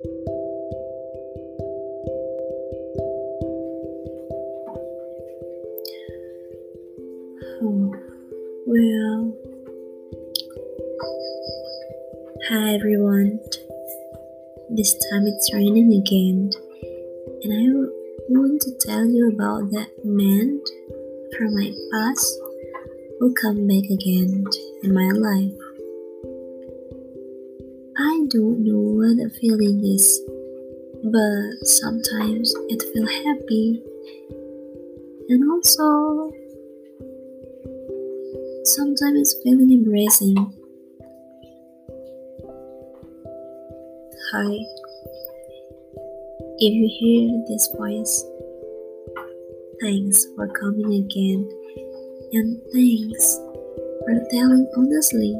Oh, well, hi everyone. This time it's raining again, and I want to tell you about that man from my past who come back again in my life. I don't know what the feeling is, but sometimes it feels happy and also sometimes it's feeling embracing. Hi. If you hear this voice, thanks for coming again, and thanks for telling honestly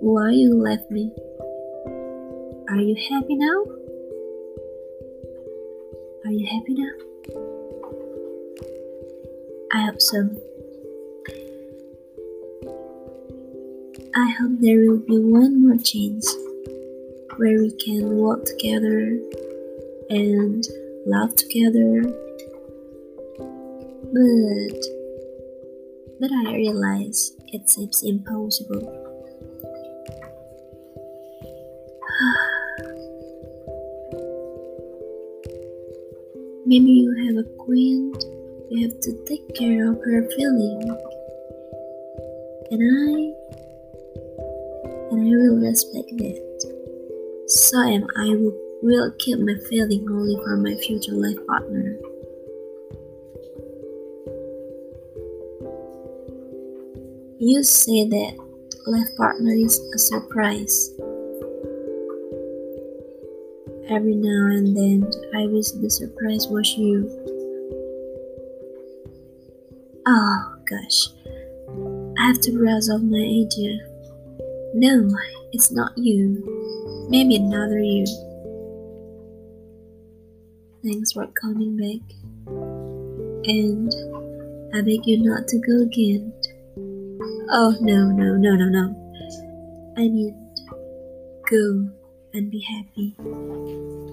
why you left me. Are you happy now? Are you happy now? I hope so. I hope there will be one more chance where we can walk together and laugh together. But but I realize it seems impossible. Maybe you have a queen, you have to take care of her feeling. And I and I will respect that. So am I will, will keep my feeling only for my future life partner. You say that life partner is a surprise. Every now and then, I wish the surprise was you. Oh gosh, I have to browse off my idea. No, it's not you. Maybe another you. Thanks for coming back. And I beg you not to go again. Oh, no, no, no, no, no. I mean, go and be happy.